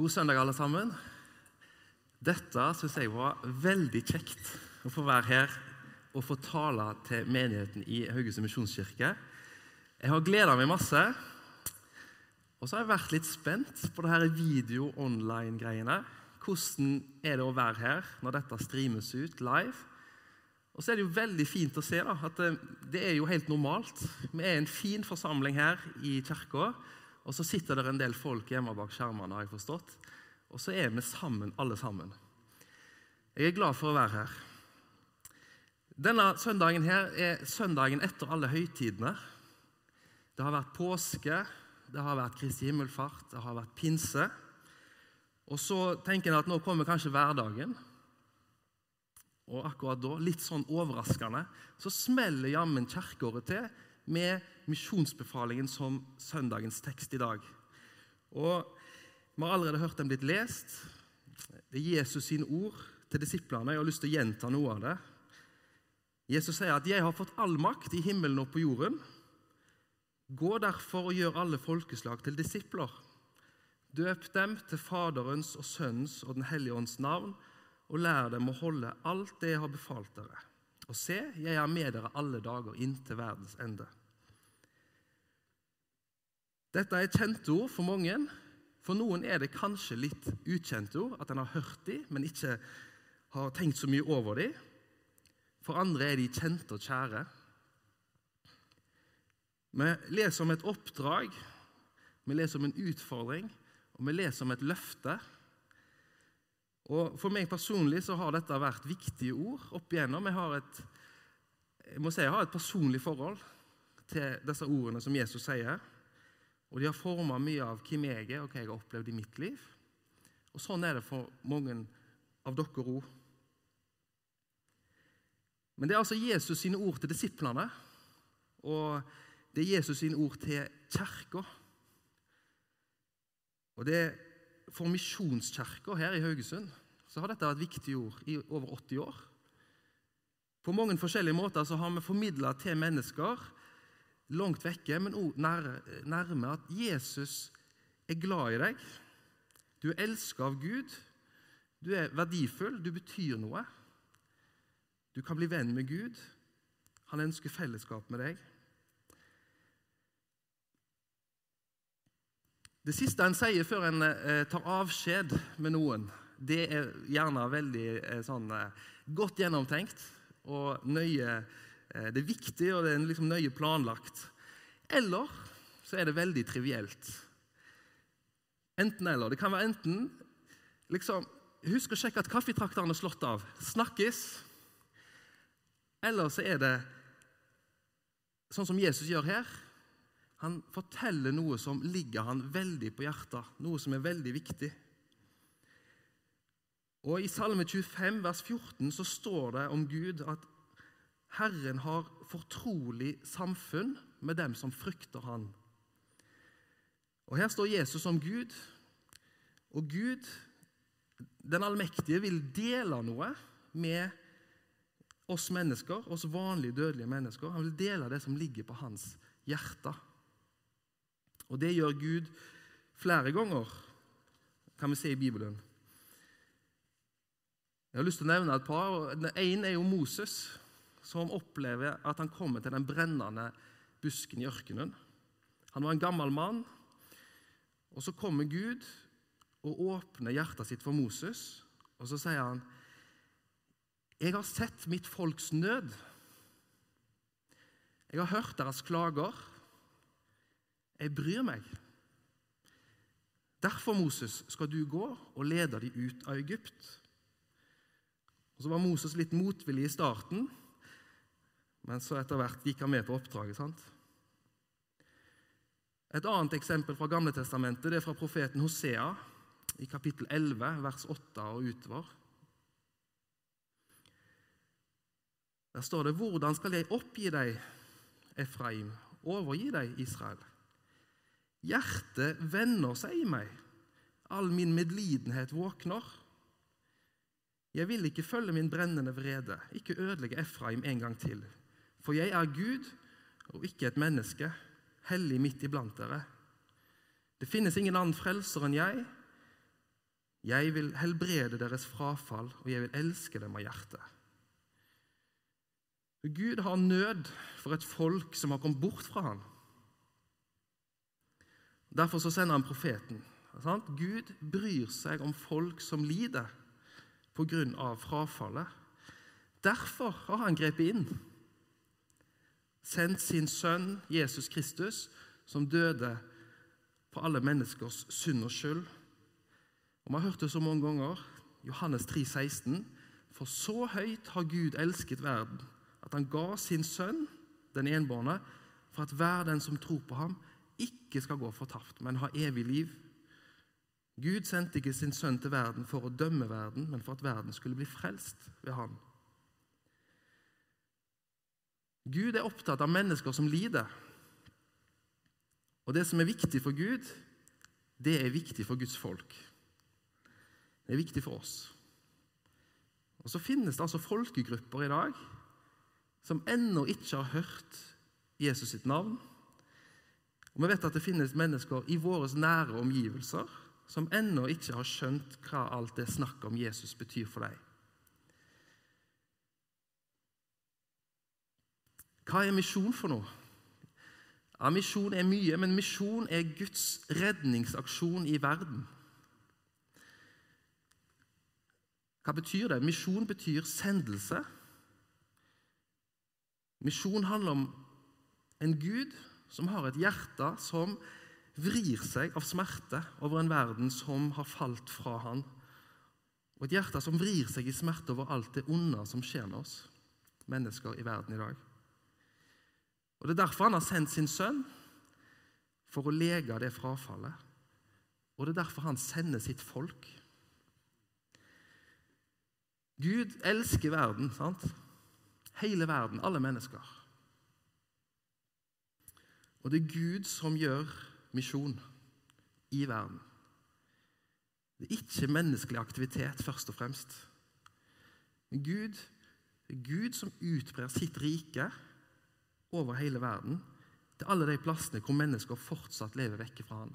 God søndag, alle sammen. Dette syns jeg var veldig kjekt å få være her og få tale til menigheten i Haugesund misjonskirke. Jeg har gleda meg masse. Og så har jeg vært litt spent på det her video-online-greiene. Hvordan er det å være her når dette streames ut live? Og så er det jo veldig fint å se da, at det, det er jo helt normalt. Vi er en fin forsamling her i kirka. Og så sitter det en del folk hjemme bak skjermene, har jeg forstått. Og så er vi sammen, alle sammen. Jeg er glad for å være her. Denne søndagen her er søndagen etter alle høytidene. Det har vært påske, det har vært Kristi himmelfart, det har vært pinse. Og så tenker jeg at nå kommer kanskje hverdagen. Og akkurat da, litt sånn overraskende, så smeller jammen kirkeåret til med misjonsbefalingen som søndagens tekst i dag. Og Vi har allerede hørt den blitt lest. Det er Jesus sine ord til disiplene. Jeg har lyst til å gjenta noe av det. Jesus sier at 'Jeg har fått all makt i himmelen og på jorden'. Gå derfor og gjør alle folkeslag til disipler. Døp dem til Faderens og Sønnens og Den hellige ånds navn, og lær dem å holde alt det jeg har befalt dere. Og se, jeg er med dere alle dager inntil verdens ende. Dette er kjente ord for mange. For noen er det kanskje litt ukjente ord, at en har hørt dem, men ikke har tenkt så mye over dem. For andre er de kjente og kjære. Vi leser om et oppdrag, vi leser om en utfordring, og vi leser om et løfte. Og For meg personlig så har dette vært viktige ord opp igjennom. Jeg har et, jeg må si jeg har et personlig forhold til disse ordene som Jesus sier. Og de har forma mye av hvem jeg er, og hva jeg har opplevd i mitt liv. Og Sånn er det for mange av dere òg. Men det er altså Jesus sine ord til disiplene, og det er Jesus sine ord til kirka. Og det er For misjonskirka her i Haugesund så har dette vært viktige ord i over 80 år. På mange forskjellige måter så har vi formidla til mennesker langt vekke, men òg nærme at Jesus er glad i deg. Du er elska av Gud. Du er verdifull. Du betyr noe. Du kan bli venn med Gud. Han ønsker fellesskap med deg. Det siste en sier før en eh, tar avskjed med noen, det er gjerne veldig eh, sånn, eh, godt gjennomtenkt og nøye det er viktig, og det er liksom nøye planlagt. Eller så er det veldig trivielt. Enten-eller. Det kan være enten liksom, Husk å sjekke at kaffetrakteren er slått av. Snakkes. Eller så er det sånn som Jesus gjør her. Han forteller noe som ligger han veldig på hjertet, noe som er veldig viktig. Og I Salme 25, vers 14, så står det om Gud at Herren har fortrolig samfunn med dem som frykter Han. Og Her står Jesus som Gud, og Gud, den allmektige, vil dele noe med oss mennesker, oss vanlige dødelige mennesker. Han vil dele det som ligger på hans hjerte. Og det gjør Gud flere ganger, kan vi se i Bibelen. Jeg har lyst til å nevne et par. En er jo Moses som opplever at han kommer til den brennende busken i ørkenen. Han var en gammel mann, og så kommer Gud og åpner hjertet sitt for Moses. Og så sier han, 'Jeg har sett mitt folks nød.' 'Jeg har hørt deres klager. Jeg bryr meg.' Derfor, Moses, skal du gå og lede dem ut av Egypt. Og Så var Moses litt motvillig i starten, men så etter hvert gikk han med på oppdraget. sant? Et annet eksempel fra Gamle Testamentet, det er fra profeten Hosea i kapittel 11, vers 8 og utover. Der står det:" Hvordan skal jeg oppgi deg, Efraim, overgi deg, Israel? Hjertet vender seg i meg, all min medlidenhet våkner. Jeg vil ikke følge min brennende vrede, ikke ødelegge Efraim en gang til. For jeg er Gud og ikke et menneske, hellig midt iblant dere. Det finnes ingen annen frelser enn jeg. Jeg vil helbrede deres frafall, og jeg vil elske dem av hjertet. Gud har nød for et folk som har kommet bort fra ham. Derfor så sender han profeten. Sant? Gud bryr seg om folk som lider pga. frafallet. Derfor har han grepet inn. Sendt sin sønn Jesus Kristus, som døde for alle menneskers synd og skyld. Og Vi har hørt det så mange ganger. Johannes 3, 16. For så høyt har Gud elsket verden, at han ga sin sønn, den enbårne, for at hver den som tror på ham, ikke skal gå fortapt, men ha evig liv. Gud sendte ikke sin sønn til verden for å dømme verden, men for at verden skulle bli frelst ved ham. Gud er opptatt av mennesker som lider. Og det som er viktig for Gud, det er viktig for Guds folk. Det er viktig for oss. Og Så finnes det altså folkegrupper i dag som ennå ikke har hørt Jesus sitt navn. Og Vi vet at det finnes mennesker i våre nære omgivelser som ennå ikke har skjønt hva alt det snakket om Jesus betyr for dem. Hva er misjon for noe? Ja, Misjon er mye, men misjon er Guds redningsaksjon i verden. Hva betyr det? Misjon betyr sendelse. Misjon handler om en Gud som har et hjerte som vrir seg av smerte over en verden som har falt fra han. Og et hjerte som vrir seg i smerte over alt det onde som skjer med oss mennesker i verden i dag. Og Det er derfor han har sendt sin sønn, for å lege det frafallet. Og det er derfor han sender sitt folk. Gud elsker verden, sant? Hele verden, alle mennesker. Og det er Gud som gjør misjon i verden. Det er ikke menneskelig aktivitet, først og fremst. Men Gud, det er Gud som utbrer sitt rike over hele verden til alle de plassene hvor mennesker fortsatt lever vekke fra Han.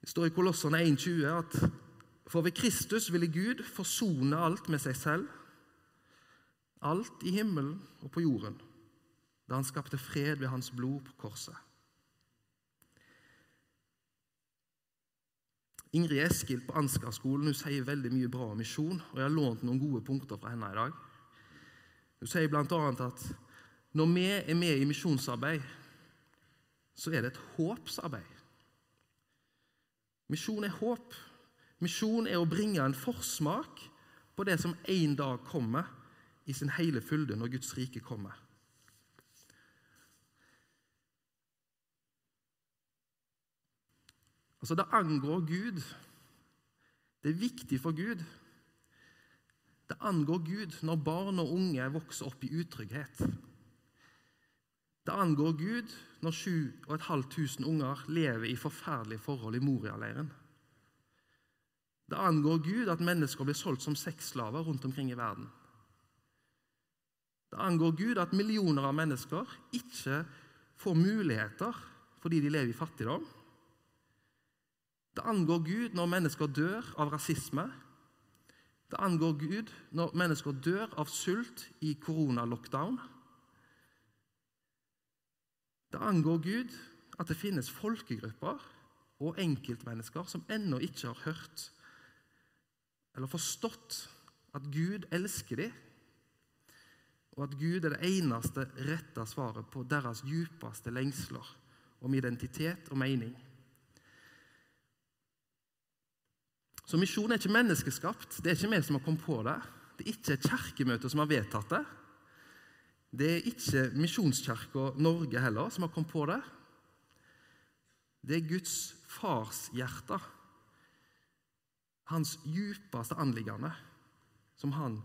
Det står i Kolosserne 1,20 at for ved Kristus ville Gud forsone alt med seg selv, alt i himmelen og på jorden, da han skapte fred ved hans blod på korset. Ingrid Eskild på Ansgar-skolen sier veldig mye bra om misjon, og jeg har lånt noen gode punkter fra henne i dag. Hun sier bl.a. at når vi er med i misjonsarbeid, så er det et håpsarbeid. Misjon er håp. Misjon er å bringe en forsmak på det som en dag kommer i sin hele fylde når Guds rike kommer. Altså, det angår Gud. Det er viktig for Gud det angår Gud når barn og unge vokser opp i utrygghet. Det angår Gud når 7500 unger lever i forferdelige forhold i Moria-leiren. Det angår Gud at mennesker blir solgt som sexslaver rundt omkring i verden. Det angår Gud at millioner av mennesker ikke får muligheter fordi de lever i fattigdom. Det angår Gud når mennesker dør av rasisme det angår Gud når mennesker dør av sult i koronalockdown. Det angår Gud at det finnes folkegrupper og enkeltmennesker som ennå ikke har hørt eller forstått at Gud elsker dem, og at Gud er det eneste rette svaret på deres djupeste lengsler om identitet og mening. Så misjon er ikke menneskeskapt. Det er ikke vi som har kommet på det. Det er ikke kirkemøtet som har vedtatt det. Det er ikke Misjonskirka Norge heller som har kommet på det. Det er Guds fars hjerte, hans djupeste anliggende, som han,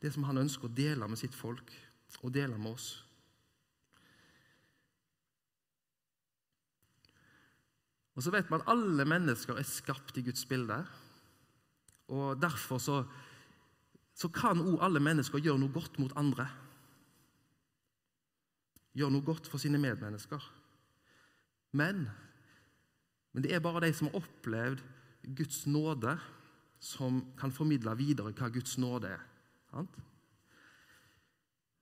det som han ønsker å dele med sitt folk og dele med oss. Og så vet man at alle mennesker er skapt i Guds bilde. Og Derfor så, så kan òg alle mennesker gjøre noe godt mot andre. Gjøre noe godt for sine medmennesker. Men, men det er bare de som har opplevd Guds nåde som kan formidle videre hva Guds nåde er. Sant?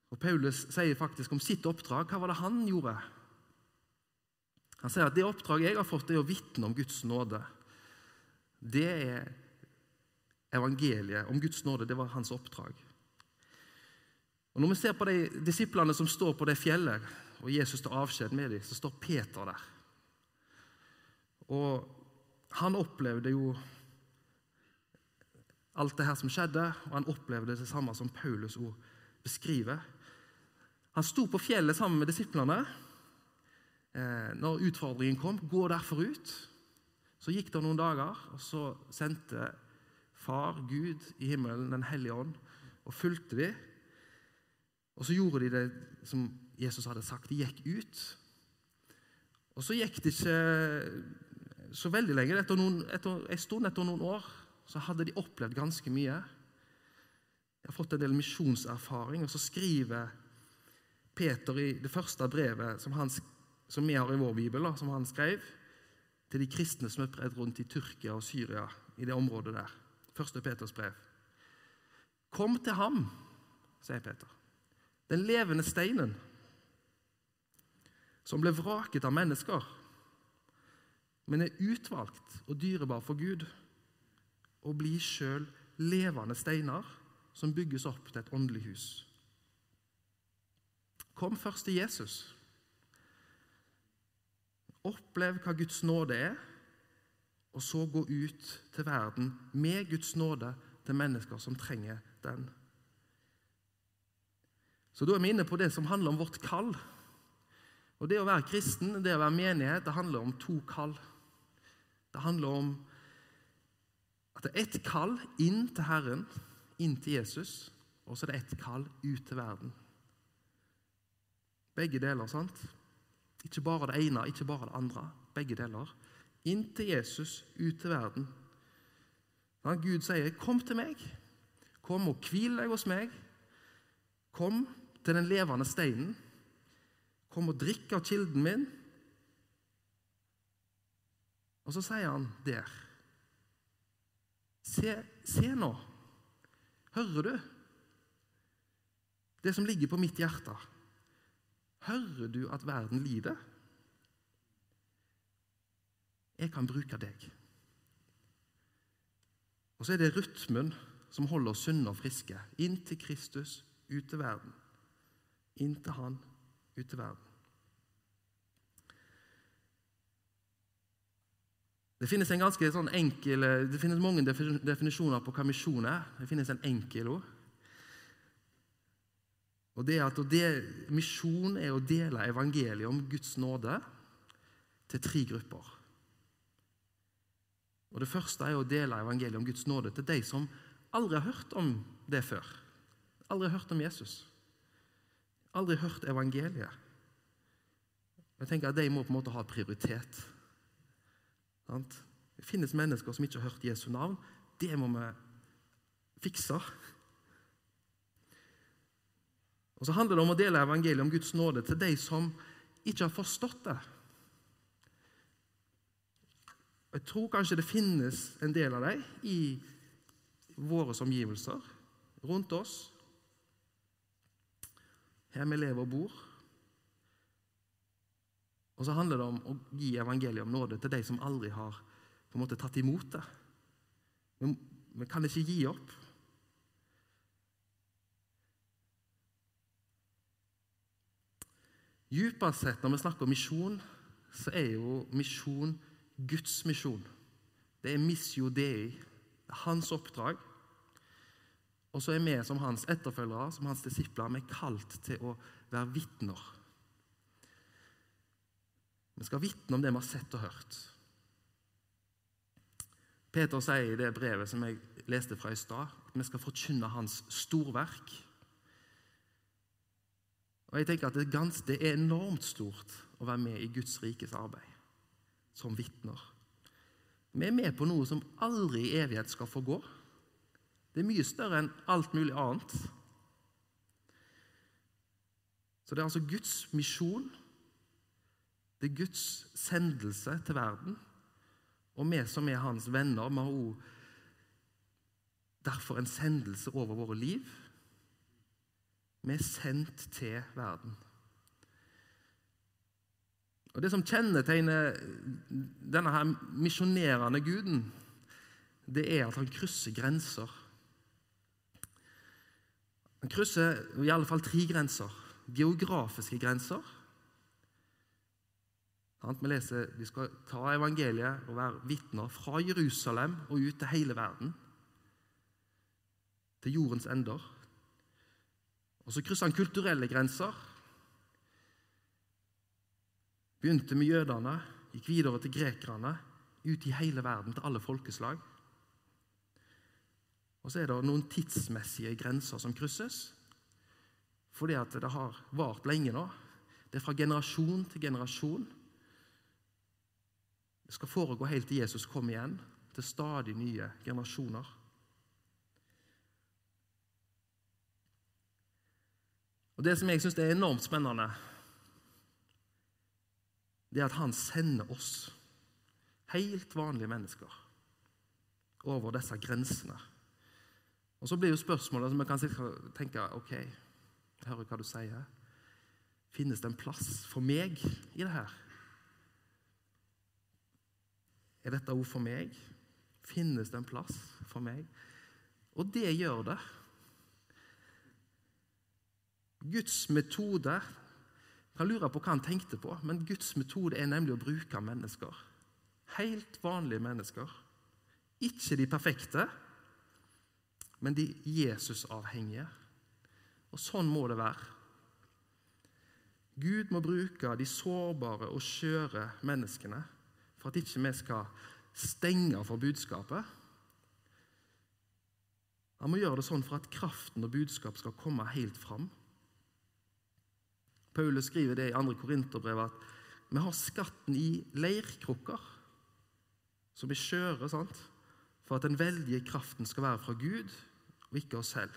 Og Paulus sier faktisk om sitt oppdrag. Hva var det han gjorde? Han sier at det oppdraget jeg har fått, er å vitne om Guds nåde. Det er evangeliet om Guds nåde. Det var hans oppdrag. Og Når vi ser på de disiplene som står på det fjellet, og Jesus tar avskjed med dem, så står Peter der. Og han opplevde jo alt det her som skjedde, og han opplevde det samme som Paulus ord beskriver. Han sto på fjellet sammen med disiplene eh, når utfordringen kom. Gå derfor ut. Så gikk det noen dager, og så sendte Far, Gud i himmelen, Den hellige ånd, og fulgte de. Og så gjorde de det som Jesus hadde sagt. De gikk ut. Og så gikk det ikke så veldig lenge. Etter, noen, etter en stund, etter noen år, så hadde de opplevd ganske mye. De har fått en del misjonserfaring. Og så skriver Peter i det første brevet som, han, som vi har i vår bibel, da, som han skrev, til de kristne som er spredt rundt i Tyrkia og Syria, i det området der. Første Peters brev. Kom til ham, sier Peter. Den levende steinen som ble vraket av mennesker, men er utvalgt og dyrebar for Gud, og blir sjøl levende steiner som bygges opp til et åndelig hus. Kom først til Jesus. Opplev hva Guds nåde er, og så gå ut til verden med Guds nåde til mennesker som trenger den. Så Da er vi inne på det som handler om vårt kall. Og Det å være kristen, det å være menighet, det handler om to kall. Det handler om at det er ett kall inn til Herren, inn til Jesus, og så er det ett kall ut til verden. Begge deler, sant? Ikke bare det ene, ikke bare det andre. Begge deler. Inn til Jesus, ut til verden. Gud sier, 'Kom til meg. Kom og hvil deg hos meg.' Kom til den levende steinen. Kom og drikk av kilden min. Og så sier han der Se, se nå. Hører du det som ligger på mitt hjerte? Hører du at verden lider? Jeg kan bruke deg. Og så er det rytmen som holder oss sunne og friske. Inn til Kristus, ut til verden inn til Han ut til verden. Det finnes en ganske sånn enkel, det finnes mange definisjoner på hva misjon er. Det finnes en enkel ord. Og det er at Misjon er å dele evangeliet om Guds nåde til tre grupper. Og Det første er å dele evangeliet om Guds nåde til de som aldri har hørt om det før. Aldri har hørt om Jesus aldri hørt evangeliet. Jeg tenker at De må på en måte ha prioritet. Det finnes mennesker som ikke har hørt Jesu navn. Det må vi fikse. Og Så handler det om å dele evangeliet om Guds nåde til de som ikke har forstått det. Jeg tror kanskje det finnes en del av dem i våre omgivelser, rundt oss, her vi lever og bor. Og så handler det om å gi evangeliet om nåde til de som aldri har på en måte tatt imot det. Men vi kan ikke gi opp. Dypest sett, når vi snakker om misjon, så er jo misjon Guds misjon. Det er missio dei. Det er hans oppdrag. Og så er vi som hans etterfølgere, som hans disipler, vi er kalt til å være vitner. Vi skal vitne om det vi har sett og hørt. Peter sier i det brevet som jeg leste fra i stad, at vi skal forkynne hans storverk. Og jeg tenker at det, er enormt stort å være med i Guds rikes arbeid som vitner. Vi er med på noe som aldri i evighet skal forgå. Det er mye større enn alt mulig annet. Så det er altså Guds misjon. Det er Guds sendelse til verden. Og vi som er hans venner, vi har òg derfor en sendelse over våre liv. Vi er sendt til verden. Og Det som kjennetegner denne her misjonerende guden, det er at han krysser grenser. Han krysser i alle fall tre grenser. Geografiske grenser. Vi leser vi skal ta evangeliet og være vitner fra Jerusalem og ut til hele verden. Til jordens ender. Og Så krysser han kulturelle grenser. Begynte med jødene, gikk videre til grekerne, ut i hele verden, til alle folkeslag. Og så er det noen tidsmessige grenser som krysses. Fordi at det har vart lenge nå. Det er fra generasjon til generasjon. Det skal foregå helt til Jesus kommer igjen, til stadig nye generasjoner. Og Det som jeg syns er enormt spennende, det er at han sender oss, helt vanlige mennesker, over disse grensene. Og Så blir jo spørsmålet som vi kan tenke ok, jeg hører hva du sier. Finnes det en plass for meg i det her? Er dette ord for meg? Finnes det en plass for meg? Og det gjør det. Guds metode kan lure på hva han tenkte på, men Guds metode er nemlig å bruke mennesker. Helt vanlige mennesker. Ikke de perfekte, men de Jesus-avhengige. Og sånn må det være. Gud må bruke de sårbare og skjøre menneskene for at ikke vi skal stenge for budskapet. Han må gjøre det sånn for at kraften og budskap skal komme helt fram. Paulus skriver det i 2. Korinterbrev at vi har skatten i leirkrukker, som vi kjører, sant? for at den veldige kraften skal være fra Gud og ikke oss selv.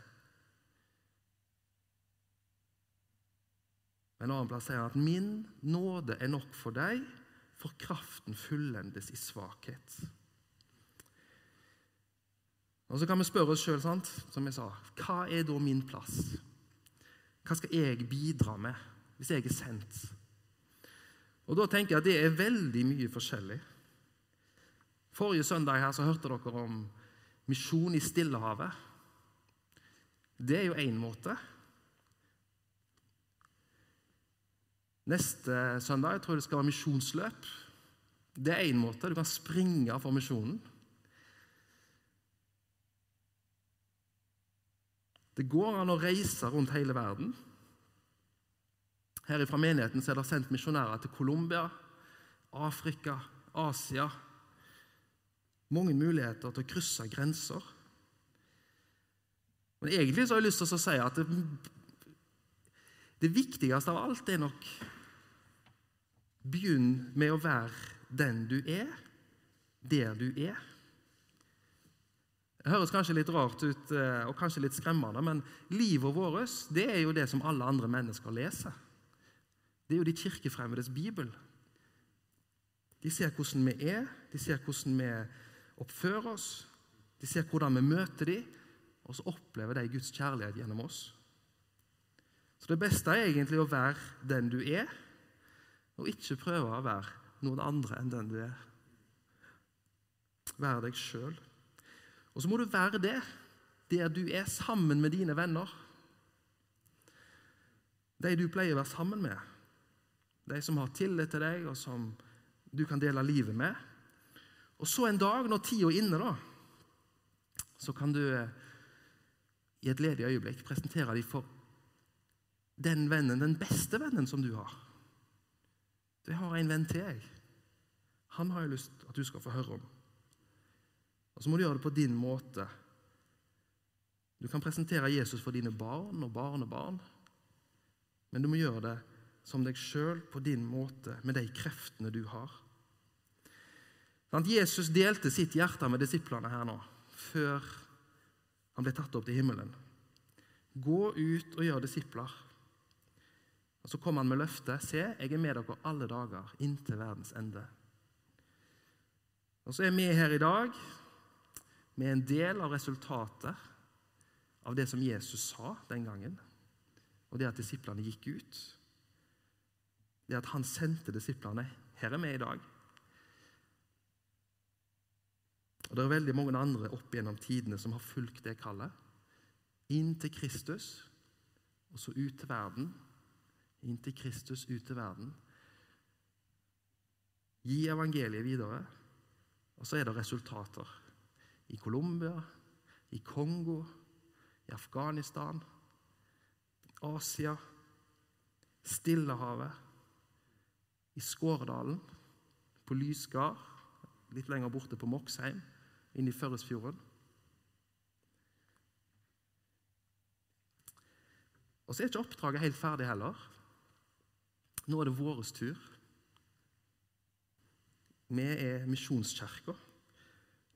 En annen plass sier han at 'min nåde er nok for deg, for kraften fullendes i svakhet'. Og Så kan vi spørre oss sjøl, som jeg sa, hva er da min plass? Hva skal jeg bidra med? Hvis jeg er sendt. Og Da tenker jeg at det er veldig mye forskjellig. Forrige søndag her så hørte dere om misjon i Stillehavet. Det er jo én måte. Neste søndag jeg tror det skal være misjonsløp. Det er én måte. Du kan springe for misjonen. Det går an å reise rundt hele verden. Her fra menigheten er det sendt misjonærer til Colombia, Afrika, Asia. Mange muligheter til å krysse grenser. Men egentlig så har jeg lyst til å si at det, det viktigste av alt er nok Begynn med å være den du er, der du er. Det høres kanskje litt rart ut eh, og kanskje litt skremmende, men livet vårt det er jo det som alle andre mennesker leser. Det er jo de kirkefremmedes bibel. De ser hvordan vi er, de ser hvordan vi oppfører oss, de ser hvordan vi møter dem, og så opplever de Guds kjærlighet gjennom oss. Så det beste er egentlig å være den du er, og ikke prøve å være noen andre enn den du er. Være deg sjøl. Og så må du være det der du er sammen med dine venner. De du pleier å være sammen med. De som har tillit til deg, og som du kan dele livet med. Og så en dag, når tida er inne, da, så kan du eh, i et ledig øyeblikk presentere dem for den vennen, den beste vennen som du har. Jeg har en venn til, jeg. Han har jeg lyst at du skal få høre om. Og Så må du gjøre det på din måte. Du kan presentere Jesus for dine barn og barnebarn, men du må gjøre det som deg sjøl på din måte, med de kreftene du har. Jesus delte sitt hjerte med disiplene her nå, før han ble tatt opp til himmelen. Gå ut og gjør disipler. Og Så kom han med løftet. Se, jeg er med dere alle dager inntil verdens ende. Og så er vi her i dag med en del av resultatet av det som Jesus sa den gangen, og det at disiplene gikk ut. Det at han sendte disiplene. Her er vi i dag. Og Det er veldig mange andre opp gjennom tidene som har fulgt det kallet. Inn til Kristus, og så ut til verden. Inn til Kristus, ut til verden. Gi evangeliet videre. Og så er det resultater. I Colombia, i Kongo, i Afghanistan, Asia, Stillehavet, i Skåredalen, på Lysgard, litt lenger borte på Moksheim, inne i Førresfjorden. Og så er ikke oppdraget helt ferdig heller. Nå er det vår tur. Vi er Misjonskirka.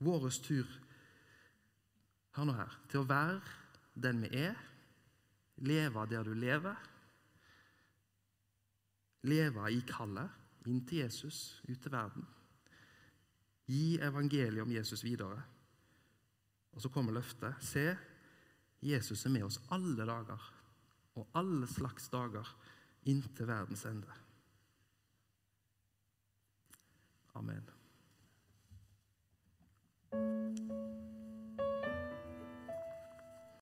Vår tur hør nå her, til å være den vi er, leve der du lever, leve i kallet, inn til Jesus, ut til verden. Gi evangeliet om Jesus videre. Og så kommer løftet. Se, Jesus er med oss alle dager, og alle slags dager, inntil verdens ende. Amen.